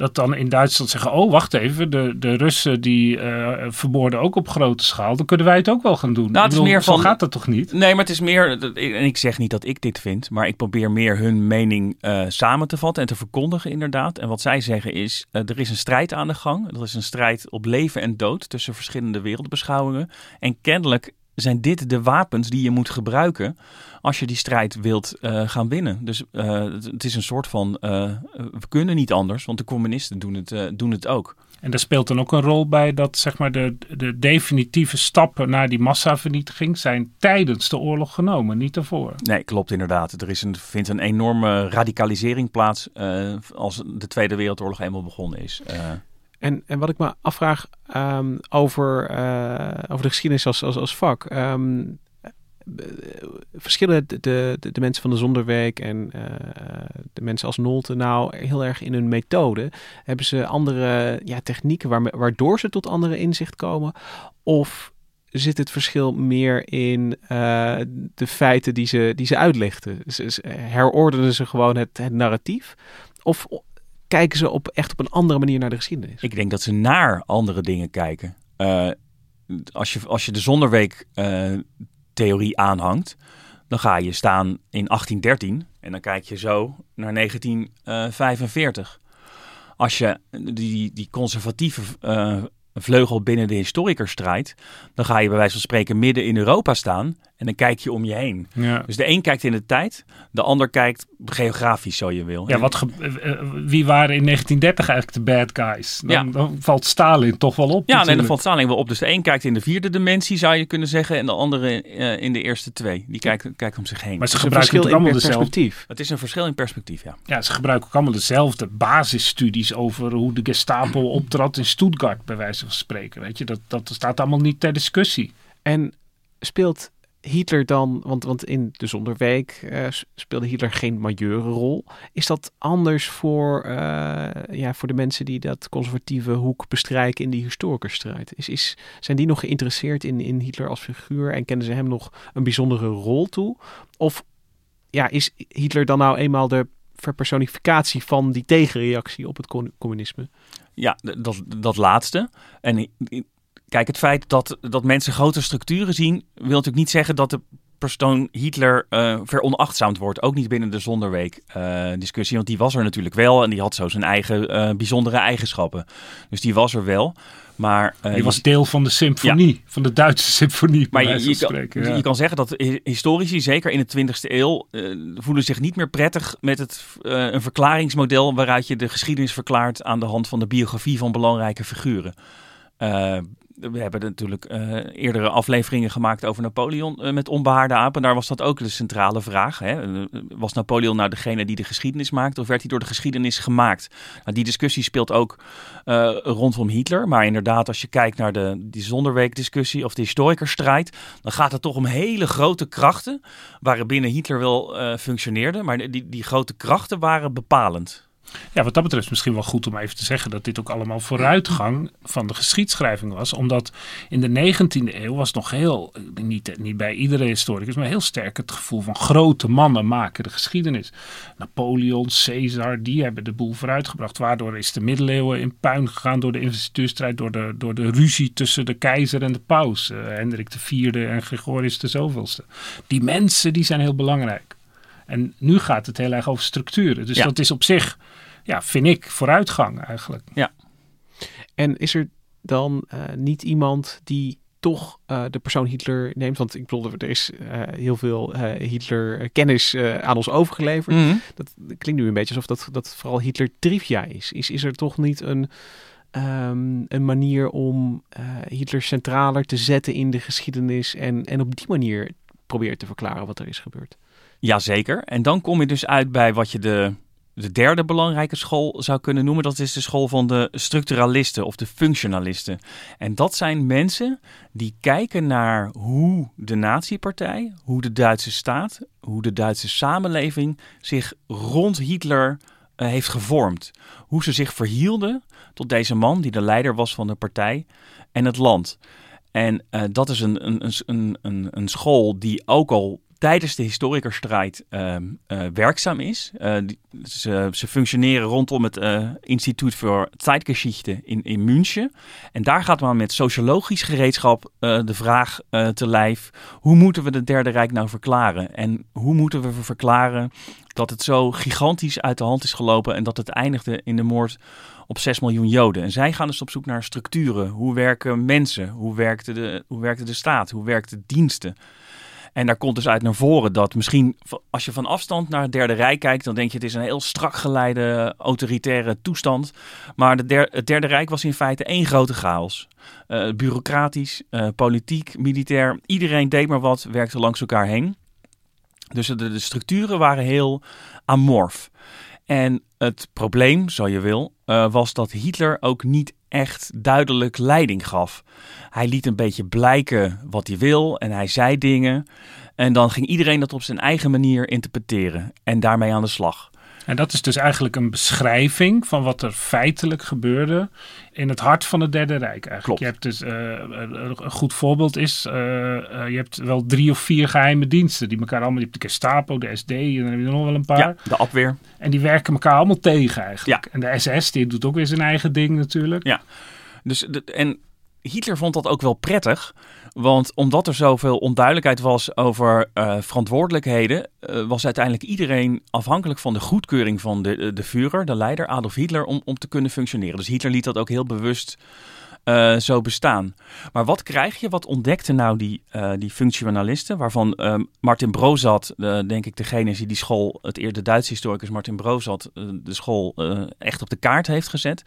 [SPEAKER 3] dat dan in Duitsland zeggen: Oh, wacht even, de, de Russen die uh, vermoorden ook op grote schaal. Dan kunnen wij het ook wel gaan doen. Nou, het is meer van, zo gaat dat toch niet?
[SPEAKER 2] Nee, maar het is meer. En ik zeg niet dat ik dit vind, maar ik probeer meer hun mening uh, samen te vatten en te verkondigen, inderdaad. En wat zij zeggen is: uh, er is een strijd aan de gang. Er is een strijd op leven en dood tussen verschillende wereldbeschouwingen. En kennelijk zijn dit de wapens die je moet gebruiken als je die strijd wilt uh, gaan winnen. Dus uh, het is een soort van, uh, we kunnen niet anders, want de communisten doen het, doen het ook.
[SPEAKER 3] En daar speelt dan ook een rol bij dat zeg maar, de, de definitieve stappen naar die massavernietiging zijn tijdens de oorlog genomen, niet daarvoor.
[SPEAKER 2] Nee, klopt inderdaad. Er is een, vindt een enorme radicalisering plaats als de Tweede Wereldoorlog eenmaal begonnen is.
[SPEAKER 1] En, en wat ik me afvraag um, over, over de geschiedenis als, als, als vak. Um, verschillen de, de, de, mensen van de Zonderweek en uh, de mensen als Nolte nou heel erg in hun methode? Hebben ze andere ja, technieken waardoor ze tot andere inzicht komen? Of zit het verschil meer in de feiten die ze, die ze uitlegden? Herordenen ze gewoon het, het narratief? Of kijken ze op, echt op een andere manier naar de geschiedenis?
[SPEAKER 2] Ik denk dat ze naar andere dingen kijken. Uh, als, je, als je de Zonderweek uh, theorie aanhangt, dan ga je staan in 1813 en dan kijk je zo naar 1945. Als je die, die conservatieve vleugel binnen de historikerstrijd, dan ga je bij wijze van spreken midden in Europa staan en dan kijk je om je heen. Ja. Dus de een kijkt in de tijd, de ander kijkt geografisch, zo je wil.
[SPEAKER 3] Ja, wat eh, eh, wie waren in 1930 eigenlijk de bad guys? Dan, ja. dan valt Stalin toch wel op.
[SPEAKER 2] Ja, nee, dan valt Stalin wel op. Dus de een kijkt in de vierde dimensie, zou je kunnen zeggen, en de andere uh, in de eerste twee. Die kijkt, kijkt om zich heen.
[SPEAKER 3] Maar ze gebruiken ook allemaal dezelfde.
[SPEAKER 2] Het is een verschil in perspectief, ja.
[SPEAKER 3] Ja, ze gebruiken ook allemaal dezelfde basisstudies over hoe de Gestapo optrad in Stuttgart, bij wijze van spreken. Weet je, dat, dat staat allemaal niet ter discussie.
[SPEAKER 1] En speelt Hitler dan, want, want in de Zonderweek uh, speelde Hitler geen majeure rol. Is dat anders voor, uh, ja, voor de mensen die dat conservatieve hoek bestrijken in die historikerstrijd? Is, is, zijn die nog geïnteresseerd in, in Hitler als figuur en kennen ze hem nog een bijzondere rol toe? Of ja, is Hitler dan nou eenmaal de verpersonificatie van die tegenreactie op het communisme?
[SPEAKER 2] Ja, dat, dat laatste. En Kijk, het feit dat, dat mensen grote structuren zien, wil natuurlijk niet zeggen dat de persoon Hitler uh, veronachtzaamd wordt. Ook niet binnen de Zonderweek uh, discussie. Want die was er natuurlijk wel en die had zo zijn eigen uh, bijzondere eigenschappen. Dus die was er wel. Maar,
[SPEAKER 3] die was deel van de symfonie, van de Duitse symfonie.
[SPEAKER 2] Maar je, je, spreken, kan, ja. je, kan, zeggen dat historici, zeker in de 20e eeuw, voelen zich niet meer prettig met het, een verklaringsmodel waaruit je de geschiedenis verklaart aan de hand van de biografie van belangrijke figuren we hebben natuurlijk uh, eerdere afleveringen gemaakt over Napoleon uh, met onbehaarde apen. Daar was dat ook de centrale vraag. Hè? Was Napoleon nou degene die de geschiedenis maakte of werd hij door de geschiedenis gemaakt? Nou, die discussie speelt ook rondom Hitler. Maar inderdaad, als je kijkt naar de, die zonderweek-discussie of de historikerstrijd, dan gaat het toch om hele grote krachten waarbinnen Hitler wel functioneerde. Maar die, die grote krachten waren bepalend.
[SPEAKER 3] Ja, wat dat betreft misschien wel goed om even te zeggen dat dit ook allemaal vooruitgang van de geschiedschrijving was. Omdat in de 19e eeuw was nog heel, niet, niet bij iedere historicus, maar heel sterk het gevoel van grote mannen maken de geschiedenis. Napoleon, Caesar, die hebben de boel vooruitgebracht. Waardoor is de middeleeuwen in puin gegaan door de investituurstrijd, door de, door de ruzie tussen de keizer en de paus. Uh, Hendrik IV en Gregorius de zoveelste. Die mensen die zijn heel belangrijk. En nu gaat het heel erg over structuren. Dus dat is op zich ja, vind ik vooruitgang eigenlijk.
[SPEAKER 1] Ja. En is er dan uh, niet iemand die toch uh, de persoon Hitler neemt? Want ik bedoel, er is uh, heel veel Hitler-kennis aan ons overgeleverd. Mm -hmm. Dat klinkt nu een beetje alsof dat, dat vooral Hitler trivia is. is. Is er toch niet een, um, een manier om Hitler centraler te zetten in de geschiedenis en, en op die manier proberen te verklaren wat er is gebeurd?
[SPEAKER 2] Jazeker. En dan kom je dus uit bij wat je de de derde belangrijke school zou kunnen noemen. Dat is de school van de structuralisten of de functionalisten. En dat zijn mensen die kijken naar hoe de natiepartij, hoe de Duitse staat, hoe de Duitse samenleving zich rond Hitler uh, heeft gevormd. Hoe ze zich verhielden tot deze man die de leider was van de partij en het land. En uh, dat is een, een, een, een, een school die ook al tijdens de historikerstrijd uh, uh, werkzaam is. Die, ze, ze, functioneren rondom het uh, Instituut voor Zeitgeschichte in, in München. En daar gaat men met sociologisch gereedschap de vraag te lijf: hoe moeten we de Derde Rijk nou verklaren? En hoe moeten we verklaren dat het zo gigantisch uit de hand is gelopen en dat het eindigde in de moord op 6 miljoen Joden. En zij gaan dus op zoek naar structuren. Hoe werken mensen? Hoe werkte de, hoe werkte de staat? Hoe werkten diensten? En daar komt dus uit naar voren dat misschien als je van afstand naar het Derde Rijk kijkt, dan denk je het is een heel strak geleide autoritaire toestand. Maar het Derde Rijk was in feite één grote chaos. Uh, bureaucratisch, uh, politiek, militair. Iedereen deed maar wat, werkte langs elkaar heen. Dus de, structuren waren heel amorf. En het probleem, zo je wil, uh, was dat Hitler ook niet echt duidelijk leiding gaf. Hij liet een beetje blijken wat hij wil en hij zei dingen. En dan ging iedereen dat op zijn eigen manier interpreteren en daarmee aan de slag.
[SPEAKER 3] En dat is dus eigenlijk een beschrijving van wat er feitelijk gebeurde in het hart van het Derde Rijk. Eigenlijk.
[SPEAKER 2] Klopt.
[SPEAKER 3] Je hebt dus, uh, een goed voorbeeld is, uh, je hebt wel drie of vier geheime diensten die elkaar allemaal, je hebt de Gestapo, de SD en dan heb je nog wel een paar.
[SPEAKER 2] Ja, de Abweer.
[SPEAKER 3] En die werken elkaar allemaal tegen eigenlijk. Ja. En de SS die doet ook weer zijn eigen ding natuurlijk.
[SPEAKER 2] Ja, dus de, en Hitler vond dat ook wel prettig. Want omdat er zoveel onduidelijkheid was over uh, verantwoordelijkheden, uh, was uiteindelijk iedereen afhankelijk van de goedkeuring van de, de Führer, de leider Adolf Hitler, om, om te kunnen functioneren. Dus Hitler liet dat ook heel bewust zo bestaan. Maar wat krijg je? Wat ontdekten nou die, die functionalisten? Waarvan Martin Brozat, denk ik degene die die school, het eerder Duitse historicus Martin Brozat, de school echt op de kaart heeft gezet.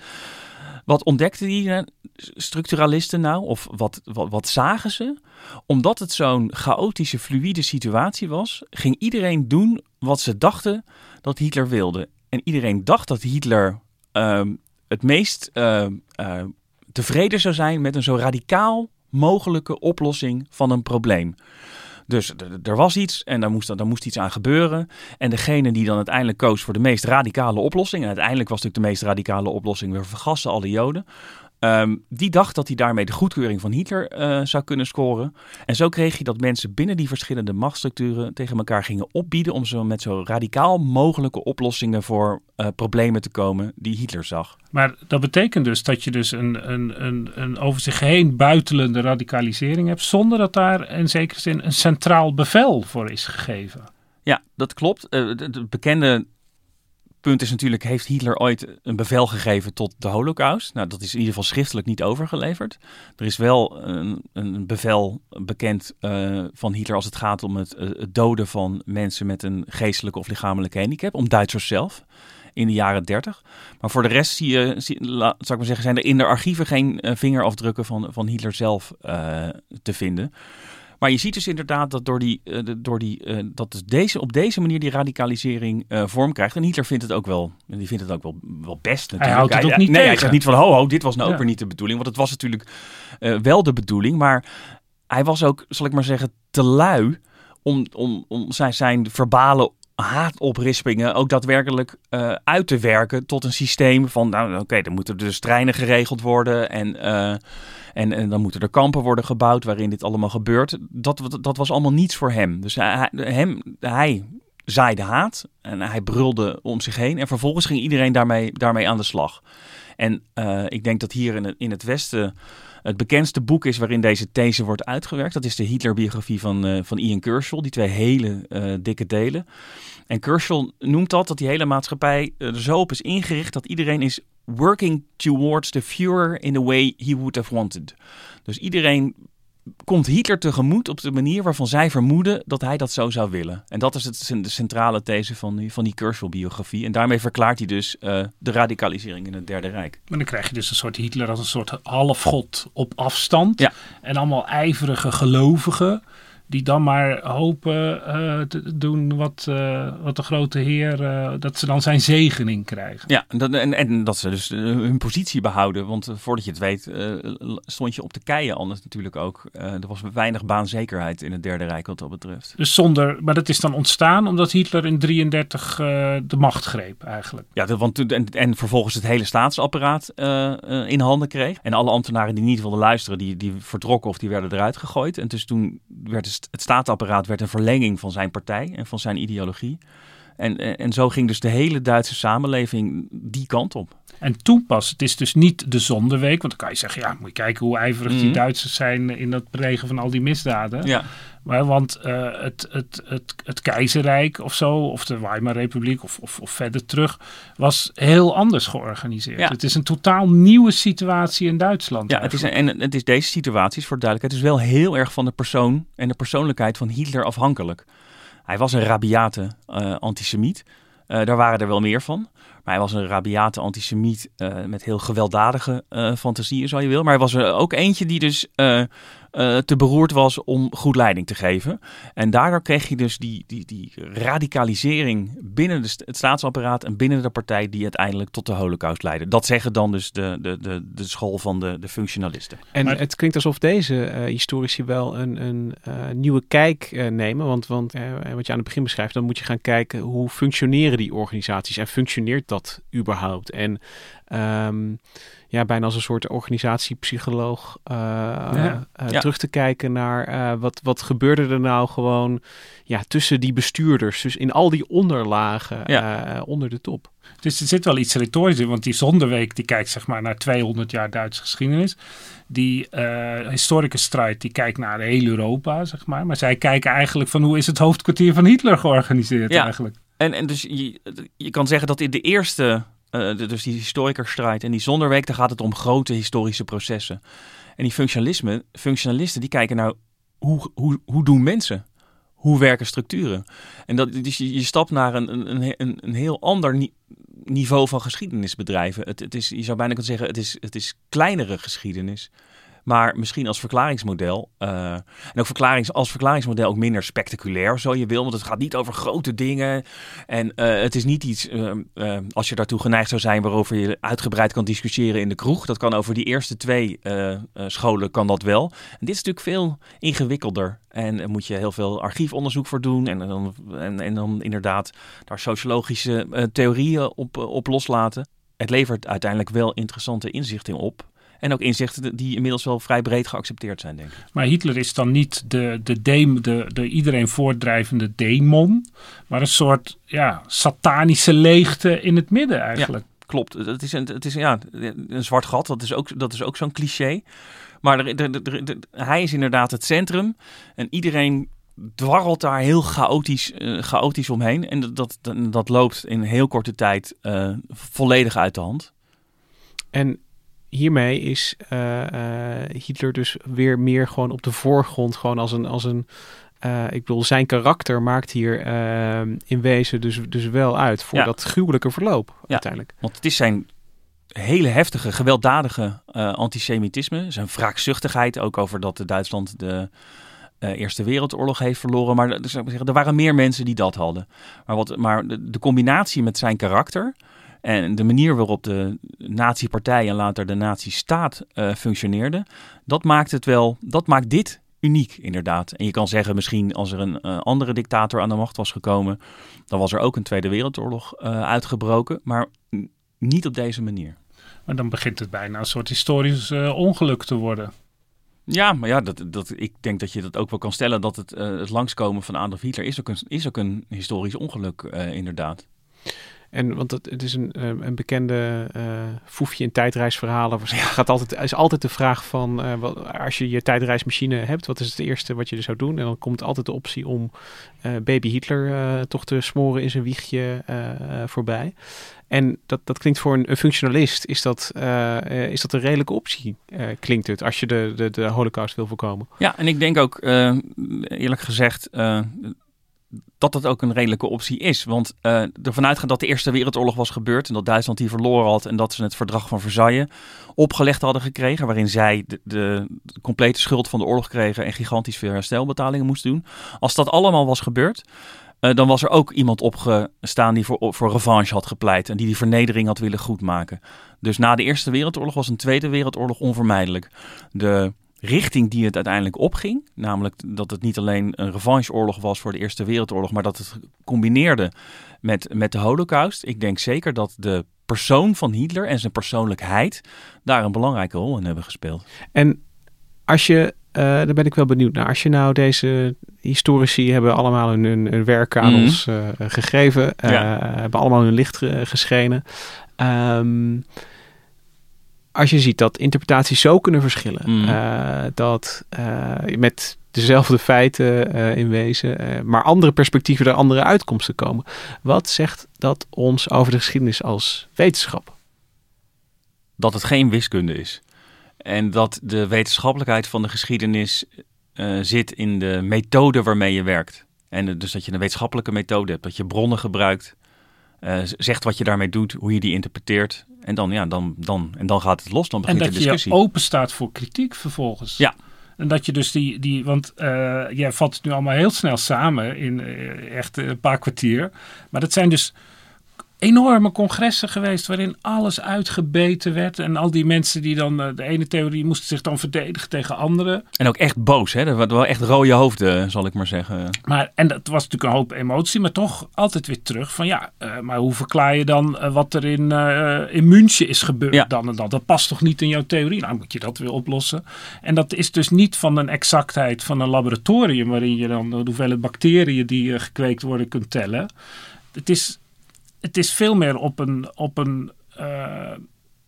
[SPEAKER 2] Wat ontdekten die eh, structuralisten nou? Of wat, wat, wat zagen ze? Omdat het zo'n chaotische, fluïde situatie was, ging iedereen doen wat ze dachten dat Hitler wilde. En iedereen dacht dat Hitler uh, het meest uh, uh, tevreden zou zijn met een zo radicaal mogelijke oplossing van een probleem. Dus er was iets en daar moest, daar moest iets aan gebeuren. En degene die dan uiteindelijk koos voor de meest radicale oplossing, en uiteindelijk was natuurlijk de meest radicale oplossing, we vergassen alle Joden. Um, die dacht dat hij daarmee de goedkeuring van Hitler uh, zou kunnen scoren. En zo kreeg je dat mensen binnen die verschillende machtsstructuren tegen elkaar gingen opbieden om zo met zo radicaal mogelijke oplossingen voor uh, problemen te komen die Hitler zag.
[SPEAKER 3] Maar dat betekent dus dat je dus een, een, een, een over zich heen buitelende radicalisering hebt, zonder dat daar in zekere zin een centraal bevel voor is gegeven.
[SPEAKER 2] Ja, dat klopt. Uh, het bekende punt is natuurlijk, heeft Hitler ooit een bevel gegeven tot de holocaust? Nou, dat is in ieder geval schriftelijk niet overgeleverd. Er is wel een, een bevel bekend uh, van Hitler als het gaat om het, uh, het, doden van mensen met een geestelijke of lichamelijke handicap, om Duitsers zelf. in de jaren 30. Maar voor de rest zie je, zou ik maar zeggen, zijn er in de archieven geen uh, vingerafdrukken van, van Hitler zelf te vinden. Maar je ziet dus inderdaad dat, door die, uh, door die, uh, dat dus deze, op deze manier die radicalisering uh, vorm krijgt. En Hitler vindt het ook wel, die vindt het ook wel, wel best natuurlijk.
[SPEAKER 3] Hij houdt het ook niet
[SPEAKER 2] nee,
[SPEAKER 3] tegen.
[SPEAKER 2] hij zegt niet van ho ho, dit was nou ook ja. weer niet de bedoeling. Want het was natuurlijk wel de bedoeling. Maar hij was ook, zal ik maar zeggen, te lui om, om, om zijn, zijn verbale haatoprispingen ook daadwerkelijk uh, uit te werken tot een systeem van, nou oké, dan moeten dus treinen geregeld worden en, uh, en, en dan moeten er kampen worden gebouwd waarin dit allemaal gebeurt. Dat, dat was allemaal niets voor hem. Dus hij, hem, hij zaaide haat en hij brulde om zich heen en vervolgens ging iedereen daarmee, daarmee aan de slag. En uh, ik denk dat hier in het, in het Westen het bekendste boek is waarin deze these wordt uitgewerkt. Dat is de Hitler-biografie van, uh, van Ian Kershaw. Die twee hele uh, dikke delen. En Kershaw noemt dat dat die hele maatschappij er zo op is ingericht dat iedereen is working towards the Führer in the way he would have wanted. Dus iedereen komt Hitler tegemoet op de manier waarvan zij vermoeden dat hij dat zo zou willen. En dat is het, de centrale these van die, van die Kershaw-biografie. En daarmee verklaart hij dus uh, de radicalisering in het Derde Rijk.
[SPEAKER 3] Maar dan krijg je dus een soort Hitler als een soort halfgod op afstand.
[SPEAKER 2] Ja.
[SPEAKER 3] En allemaal ijverige gelovigen die dan maar hopen uh, te doen wat, uh, wat de grote heer, uh, dat ze dan zijn zegening krijgen.
[SPEAKER 2] Ja, en dat, en, en dat ze dus hun positie behouden. Want voordat je het weet, stond je op de keien anders natuurlijk ook. er was weinig baanzekerheid in het Derde Rijk wat dat betreft.
[SPEAKER 3] Dus zonder, maar dat is dan ontstaan omdat Hitler in 33 de macht greep eigenlijk.
[SPEAKER 2] Ja, want, en, en vervolgens het hele staatsapparaat in handen kreeg. En alle ambtenaren die niet wilden luisteren, die, die vertrokken of die werden eruit gegooid. En dus toen werd het staatsapparaat werd een verlenging van zijn partij en van zijn ideologie. En, en zo ging dus de hele Duitse samenleving die kant op.
[SPEAKER 3] En toen pas, het is dus niet de zondeweek, want dan kan je zeggen, ja, moet je kijken hoe ijverig mm -hmm. die Duitsers zijn in dat plegen van al die misdaden.
[SPEAKER 2] Ja.
[SPEAKER 3] Maar want uh, het, het, het, het keizerrijk of zo, of de Weimar-republiek of, of, of, verder terug, was heel anders georganiseerd.
[SPEAKER 2] Ja.
[SPEAKER 3] Het is een totaal nieuwe situatie in Duitsland.
[SPEAKER 2] Ja, het is, en het is deze situatie, is voor duidelijkheid, is wel heel erg van de persoon en de persoonlijkheid van Hitler afhankelijk. Hij was een rabiate uh, antisemiet. Uh, daar waren er wel meer van. Maar hij was een rabiate antisemiet uh, met heel gewelddadige fantasieën, zou je wil. Maar hij was er ook eentje die dus te beroerd was om goed leiding te geven. En daardoor kreeg je dus die, die, die radicalisering binnen de, het staatsapparaat en binnen de partij die uiteindelijk tot de holocaust leidde. Dat zeggen dan dus de, de, de, de school van de, de functionalisten.
[SPEAKER 1] En maar, het klinkt alsof deze uh, historici wel een, een uh, nieuwe kijk uh, nemen. Want, want wat je aan het begin beschrijft, dan moet je gaan kijken hoe functioneren die organisaties en functioneert dat überhaupt? En um, ja, bijna als een soort organisatiepsycholoog uh, ja, uh, ja. terug te kijken naar uh, wat, wat gebeurde er nou gewoon ja, tussen die bestuurders, dus in al die onderlagen ja. onder de top.
[SPEAKER 3] Dus er zit wel iets retorisch in, want die Zonderweek die kijkt zeg maar naar 200 jaar Duitse geschiedenis. Die uh, historicus Streit die kijkt naar heel Europa, zeg maar. Maar zij kijken eigenlijk van hoe is het hoofdkwartier van Hitler georganiseerd
[SPEAKER 2] ja.
[SPEAKER 3] eigenlijk.
[SPEAKER 2] En, en dus je, je kan zeggen dat in de eerste uh, dus die historikerstrijd en die zonderweek, daar gaat het om grote historische processen. En die functionalisten, die kijken nou, hoe, hoe, hoe doen mensen? Hoe werken structuren? En dat, dus je, je stapt naar een, een, een, een heel ander ni niveau van geschiedenis bedrijven. Het, het is, je zou bijna kunnen zeggen, het is, het is kleinere geschiedenis. Maar misschien als verklaringsmodel. Uh, en ook verklarings, als verklaringsmodel ook minder spectaculair, zo je wil. Want het gaat niet over grote dingen. En uh, het is niet iets, uh, als je daartoe geneigd zou zijn, waarover je uitgebreid kan discussiëren in de kroeg. Dat kan over die eerste twee scholen, kan dat wel. En dit is natuurlijk veel ingewikkelder. En daar moet je heel veel archiefonderzoek voor doen. En dan, en dan inderdaad daar sociologische theorieën op, op loslaten. Het levert uiteindelijk wel interessante inzichten op. En ook inzichten die inmiddels wel vrij breed geaccepteerd zijn, denk ik.
[SPEAKER 3] Maar Hitler is dan niet de, de, de, de, de iedereen voortdrijvende demon, maar een soort ja, satanische leegte in het midden eigenlijk.
[SPEAKER 2] Ja, klopt. Het is, een, het is ja, een zwart gat, dat is ook, dat is ook zo'n cliché. Maar er, er, er, hij is inderdaad het centrum en iedereen dwarrelt daar heel chaotisch, uh, chaotisch omheen. En dat, dat, dat loopt in een heel korte tijd uh, volledig uit de hand.
[SPEAKER 1] En hiermee is uh, uh, Hitler dus weer meer gewoon op de voorgrond, gewoon als een, als een eh, ik bedoel, zijn karakter maakt hier eh, in wezen dus, dus wel uit voor
[SPEAKER 2] Ja.
[SPEAKER 1] dat gruwelijke verloop
[SPEAKER 2] Ja.
[SPEAKER 1] uiteindelijk.
[SPEAKER 2] Want het is zijn hele heftige, gewelddadige eh, antisemitisme. Zijn wraakzuchtigheid, ook over dat Duitsland de eh, Eerste Wereldoorlog heeft verloren. Maar dus, er waren meer mensen die dat hadden. Maar, wat, maar de, de combinatie met zijn karakter en de manier waarop de nazi-partij en later de nazi-staat eh, functioneerde, dat maakt het wel, dat maakt dit uniek inderdaad. En je kan zeggen, misschien als er een eh, andere dictator aan de macht was gekomen, dan was er ook een Tweede Wereldoorlog eh, uitgebroken. Maar niet op deze manier.
[SPEAKER 3] Maar dan begint het bijna een soort historisch ongeluk te worden.
[SPEAKER 2] Ja, maar ja, dat, dat, ik denk dat je dat ook wel kan stellen dat het, het langskomen van Adolf Hitler is ook een, is ook een historisch ongeluk, eh, inderdaad.
[SPEAKER 1] En want het, het is een, eh, een bekende eh foefje in tijdreisverhalen. Er gaat altijd, is altijd de vraag van, eh, wat, als je je tijdreismachine hebt, wat is het eerste wat je er zou doen? En dan komt altijd de optie om eh, baby Hitler toch te smoren in zijn wiegje voorbij. En dat, dat klinkt voor een, een functionalist, is dat, is dat een redelijke optie, klinkt het, als je de, de, de holocaust wil voorkomen.
[SPEAKER 2] Ja, en ik denk ook, eerlijk gezegd, dat het ook een redelijke optie is. Want eh ervan uitgaan dat de Eerste Wereldoorlog was gebeurd en dat Duitsland die verloren had en dat ze het verdrag van Versailles opgelegd hadden gekregen, waarin zij de complete schuld van de oorlog kregen en gigantisch veel herstelbetalingen moesten doen. Als dat allemaal was gebeurd, eh, dan was er ook iemand opgestaan die voor, voor revanche had gepleit en die die vernedering had willen goedmaken. Dus na de Eerste Wereldoorlog was een Tweede Wereldoorlog onvermijdelijk. De richting die het uiteindelijk opging, namelijk dat het niet alleen een revancheoorlog was voor de Eerste Wereldoorlog, maar dat het combineerde met, met de Holocaust. Ik denk zeker dat de persoon van Hitler en zijn persoonlijkheid daar een belangrijke rol in hebben gespeeld.
[SPEAKER 1] En als je, eh, daar ben ik wel benieuwd naar. Als je nou deze historici hebben allemaal hun, hun, hun werk aan
[SPEAKER 2] Mhm.
[SPEAKER 1] ons eh, gegeven, eh,
[SPEAKER 2] Ja.
[SPEAKER 1] hebben allemaal hun licht ge- geschenen. Ehm, als je ziet dat interpretaties zo kunnen verschillen,
[SPEAKER 2] Mhm.
[SPEAKER 1] eh, dat eh, met dezelfde feiten eh, in wezen, maar andere perspectieven er andere uitkomsten komen. Wat zegt dat ons over de geschiedenis als wetenschap?
[SPEAKER 2] Dat het geen wiskunde is. En dat de wetenschappelijkheid van de geschiedenis zit in de methode waarmee je werkt. En dus dat je een wetenschappelijke methode hebt, dat je bronnen gebruikt, z- zegt wat je daarmee doet, hoe je die interpreteert. En dan, ja, dan, dan, en dan gaat het los, dan
[SPEAKER 3] En
[SPEAKER 2] begint
[SPEAKER 3] dat
[SPEAKER 2] de
[SPEAKER 3] je
[SPEAKER 2] discussie.
[SPEAKER 3] open staat voor kritiek vervolgens.
[SPEAKER 2] Ja.
[SPEAKER 3] En dat je dus die, die want eh, jij vat het nu allemaal heel snel samen in eh, echt een paar kwartier. Maar dat zijn dus enorme congressen geweest waarin alles uitgebeten werd. En al die mensen die dan, eh, de ene theorie moesten zich dan verdedigen tegen andere.
[SPEAKER 2] En ook echt boos, hè? Er waren wel echt rode hoofden, zal ik maar zeggen.
[SPEAKER 3] Maar, en dat was natuurlijk een hoop emotie, maar toch altijd weer terug van ja, eh, maar hoe verklaar je dan eh, wat er in, eh, in München is gebeurd
[SPEAKER 2] Ja.
[SPEAKER 3] dan en dan? Dat past toch niet in jouw theorie? Nou moet je dat weer oplossen. En dat is dus niet van een exactheid van een laboratorium waarin je dan de hoeveelheid bacteriën die eh, gekweekt worden kunt tellen. Het is, het is veel meer op een, op een eh,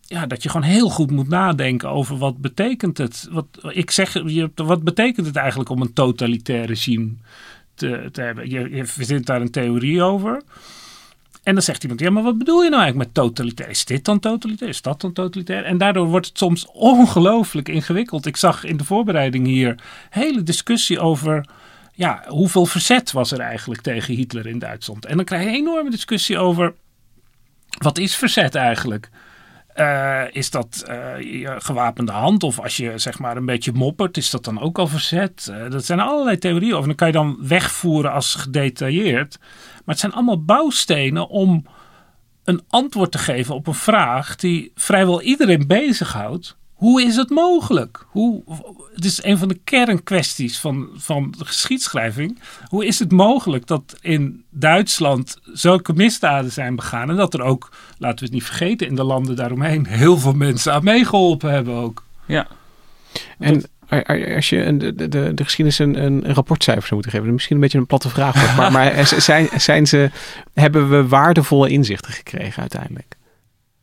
[SPEAKER 3] ja, dat je gewoon heel goed moet nadenken over wat betekent het. Wat, ik zeg, je, wat betekent het eigenlijk om een totalitair regime te, te hebben? Je, je verzint daar een theorie over. En dan zegt iemand, ja, maar wat bedoel je nou eigenlijk met totalitair? Is dit dan totalitair? Is dat dan totalitair? En daardoor wordt het soms [laughs] ongelooflijk ingewikkeld. Ik zag in de voorbereiding hier hele discussie over ja, hoeveel verzet was er eigenlijk tegen Hitler in Duitsland. En dan krijg je een enorme discussie over wat is verzet eigenlijk? Eh, is dat je gewapende hand? Of als je zeg maar een beetje moppert, is dat dan ook al verzet? Eh, dat zijn allerlei theorieën over. Dan kan je dan wegvoeren als gedetailleerd. Maar het zijn allemaal bouwstenen om een antwoord te geven op een vraag die vrijwel iedereen bezighoudt. Hoe is het mogelijk? Hoe, het is een van de kernkwesties van, van de geschiedschrijving. Hoe is het mogelijk dat in Duitsland zulke misdaden zijn begaan? En dat er ook, laten we het niet vergeten, in de landen daaromheen heel veel mensen aan meegeholpen hebben ook.
[SPEAKER 2] Ja.
[SPEAKER 1] En als je een- de, de, de geschiedenis een, een rapportcijfer zou moeten geven, misschien een beetje een platte vraag, wordt, maar, maar [laughs] zijn, zijn ze, hebben we waardevolle inzichten gekregen uiteindelijk?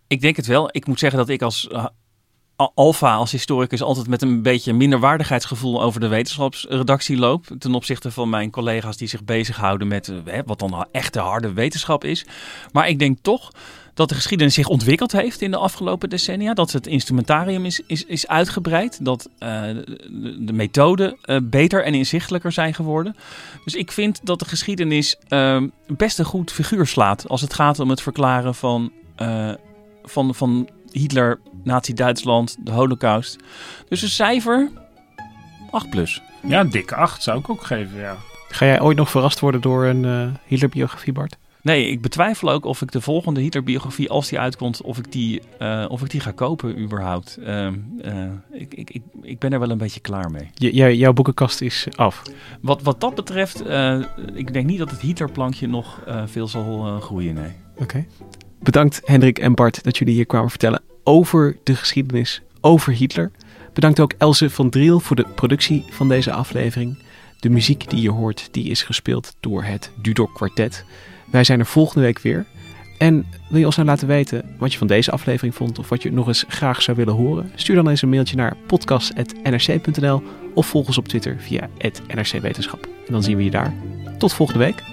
[SPEAKER 2] Ik denk het wel. Ik moet zeggen dat ik als alfa, als historicus, altijd met een beetje minderwaardigheidsgevoel over de wetenschapsredactie loop. Ten opzichte van mijn collega's die zich bezighouden met uh, hè, wat dan echte harde wetenschap is. Maar ik denk toch dat de geschiedenis zich ontwikkeld heeft in de afgelopen decennia. Dat het instrumentarium is, is, is uitgebreid. Dat uh, de, de, methoden uh, beter en inzichtelijker zijn geworden. Dus ik vind dat de geschiedenis best een goed figuur slaat. Als het gaat om het verklaren van, van, van Hitler, Nazi-Duitsland, de Holocaust. Dus een cijfer 8 plus.
[SPEAKER 3] Ja, een dikke 8 zou ik ook geven, ja.
[SPEAKER 1] Ga jij ooit nog verrast worden door een Hitler-biografie, Bart?
[SPEAKER 2] Nee, ik betwijfel ook of ik de volgende Hitler-biografie, als die uitkomt, of ik die, uh, of ik die ga kopen überhaupt. Uh, uh, ik, ik, ik, ik ben er wel een beetje klaar mee.
[SPEAKER 1] Je, jouw boekenkast is af.
[SPEAKER 2] Wat, wat dat betreft, ik denk niet dat het Hitler-plankje nog veel zal groeien, nee.
[SPEAKER 1] Oké. Okay. Bedankt Hendrik en Bart dat jullie hier kwamen vertellen over de geschiedenis, over Hitler. Bedankt ook Else van Driel voor de productie van deze aflevering. De muziek die je hoort, die is gespeeld door het Dudok Quartet. Wij zijn er volgende week weer. En wil je ons nou laten weten wat je van deze aflevering vond of wat je nog eens graag zou willen horen? Stuur dan eens een mailtje naar podcast.nrc.nl of volg ons op Twitter via @nrcwetenschap. En dan zien we je daar. Tot volgende week.